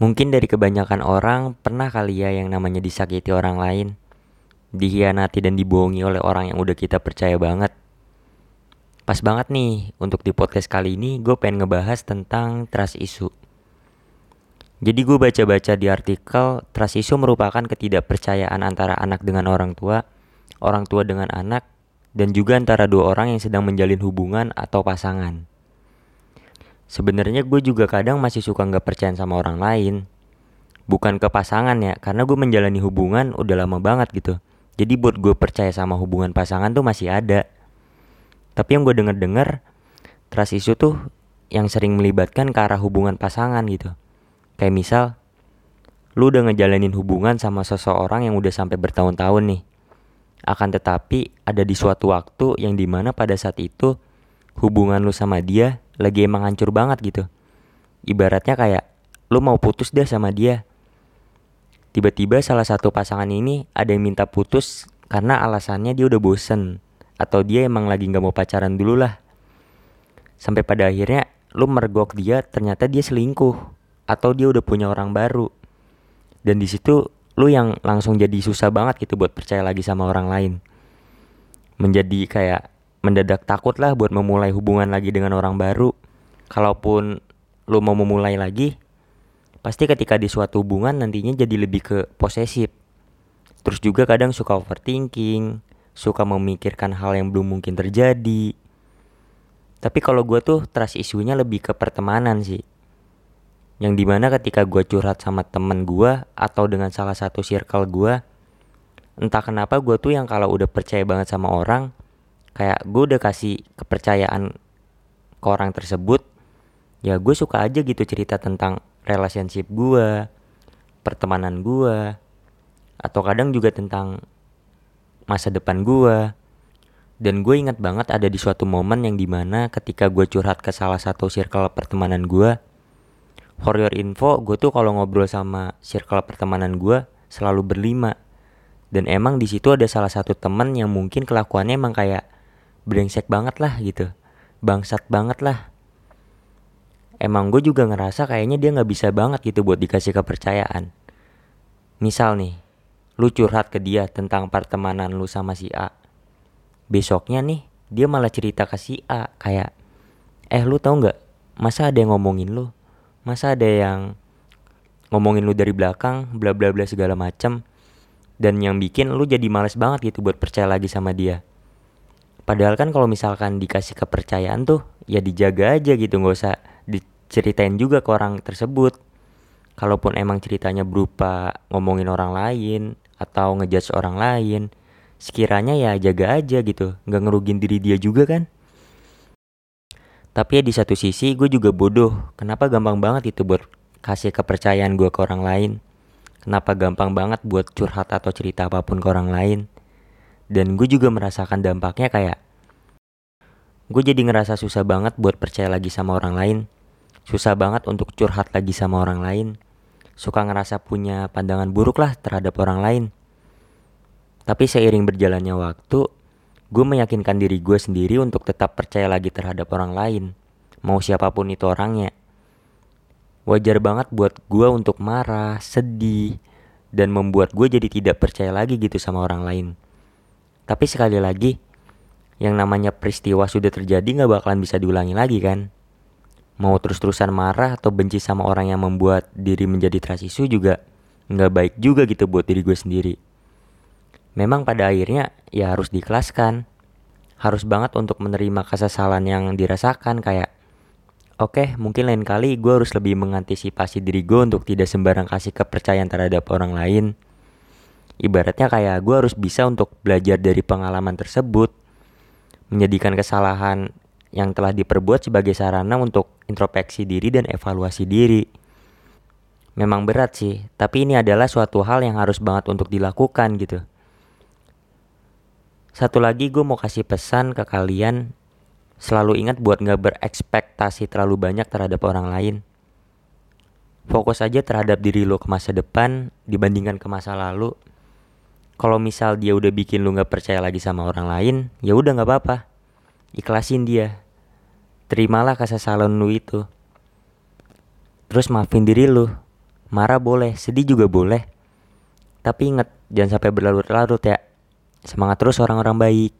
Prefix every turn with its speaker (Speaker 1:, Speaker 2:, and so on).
Speaker 1: Mungkin dari kebanyakan orang pernah kali ya yang namanya disakiti orang lain, dikhianati dan dibohongi oleh orang yang udah kita percaya banget. Pas banget nih untuk di podcast kali ini gue pengen ngebahas tentang trust issue. Jadi gue baca-baca di artikel trust issue merupakan ketidakpercayaan antara anak dengan orang tua, orang tua dengan anak, dan juga antara dua orang yang sedang menjalin hubungan atau pasangan. Sebenarnya gue juga kadang masih suka nggak percaya sama orang lain. Bukan ke pasangan ya, karena gue menjalani hubungan udah lama banget gitu. Jadi buat gue percaya sama hubungan pasangan tuh masih ada. Tapi yang gue denger-denger, trust issue tuh yang sering melibatkan ke arah hubungan pasangan gitu. Kayak misal, lu udah ngejalanin hubungan sama seseorang yang udah sampai bertahun-tahun nih. Akan tetapi ada di suatu waktu yang di mana pada saat itu hubungan lu sama dia lagi emang hancur banget gitu. Ibaratnya kayak lu mau putus deh sama dia. Tiba-tiba salah satu pasangan ini ada yang minta putus karena alasannya dia udah bosen. Atau dia emang lagi gak mau pacaran dulu lah. Sampai pada akhirnya lu mergok dia ternyata dia selingkuh. Atau dia udah punya orang baru. Dan di situ lu yang langsung jadi susah banget gitu buat percaya lagi sama orang lain. Menjadi kayak mendadak takut lah buat memulai hubungan lagi dengan orang baru. Kalaupun lu mau memulai lagi, pasti ketika di suatu hubungan nantinya jadi lebih ke posesif. Terus juga kadang suka overthinking, suka memikirkan hal yang belum mungkin terjadi. Tapi kalau gue tuh trust isunya lebih ke pertemanan sih. Yang di mana ketika gue curhat sama temen gue atau dengan salah satu circle gue, entah kenapa gue tuh yang kalau udah percaya banget sama orang, kayak gue udah kasih kepercayaan ke orang tersebut ya gue suka aja gitu cerita tentang relationship gue pertemanan gue atau kadang juga tentang masa depan gue dan gue ingat banget ada di suatu momen yang di mana ketika gue curhat ke salah satu circle pertemanan gue for your info gue tuh kalau ngobrol sama circle pertemanan gue selalu berlima. Dan emang di situ ada salah satu teman yang mungkin kelakuannya emang kayak brengsek banget lah gitu. Bangsat banget lah. Emang gue juga ngerasa kayaknya dia nggak bisa banget gitu buat dikasih kepercayaan. Misal nih lu curhat ke dia tentang pertemanan lu sama si A. Besoknya nih dia malah cerita ke si A kayak eh lu tau nggak masa ada yang ngomongin lu? Masa ada yang ngomongin lu dari belakang bla bla bla segala macam dan yang bikin lu jadi males banget gitu buat percaya lagi sama dia Padahal kan kalau misalkan dikasih kepercayaan tuh ya dijaga aja gitu nggak usah diceritain juga ke orang tersebut. Kalaupun emang ceritanya berupa ngomongin orang lain atau ngejudge orang lain, sekiranya ya jaga aja gitu, nggak ngerugin diri dia juga kan. Tapi ya di satu sisi gue juga bodoh, kenapa gampang banget itu buat kasih kepercayaan gue ke orang lain. Kenapa gampang banget buat curhat atau cerita apa pun ke orang lain dan gue juga merasakan dampaknya kayak gue jadi ngerasa susah banget buat percaya lagi sama orang lain. Susah banget untuk curhat lagi sama orang lain. Suka ngerasa punya pandangan buruk lah terhadap orang lain. Tapi seiring berjalannya waktu gue meyakinkan diri gue sendiri untuk tetap percaya lagi terhadap orang lain mau siapa pun itu orangnya. Wajar banget buat gue untuk marah sedih dan membuat gue jadi tidak percaya lagi gitu sama orang lain tapi sekali lagi, yang namanya peristiwa sudah terjadi nggak bakalan bisa diulangi lagi kan? Mau terus-terusan marah atau benci sama orang yang membuat diri menjadi trasisu juga nggak baik juga gitu buat diri gue sendiri. Memang pada akhirnya ya harus diikhlaskan. Harus banget untuk menerima kesesalan yang dirasakan kayak Oke, okay, mungkin lain kali gue harus lebih mengantisipasi diri gue untuk tidak sembarang kasih kepercayaan terhadap orang lain Ibaratnya kayak gue harus bisa untuk belajar dari pengalaman tersebut, menjadikan kesalahan yang telah diperbuat sebagai sarana untuk introspeksi diri dan evaluasi diri. Memang berat sih, tapi ini adalah suatu hal yang harus banget untuk dilakukan gitu. Satu lagi gue mau kasih pesan ke kalian, selalu ingat buat gak berekspektasi terlalu banyak terhadap orang lain. Fokus aja terhadap diri lo ke masa depan dibandingkan ke masa lalu kalau misal dia udah bikin lu nggak percaya lagi sama orang lain ya udah nggak apa-apa ikhlasin dia terimalah kesesalan lu itu terus maafin diri lu marah boleh, sedih juga boleh. Tapi ingat, jangan sampai berlarut-larut ya. Semangat terus orang-orang baik.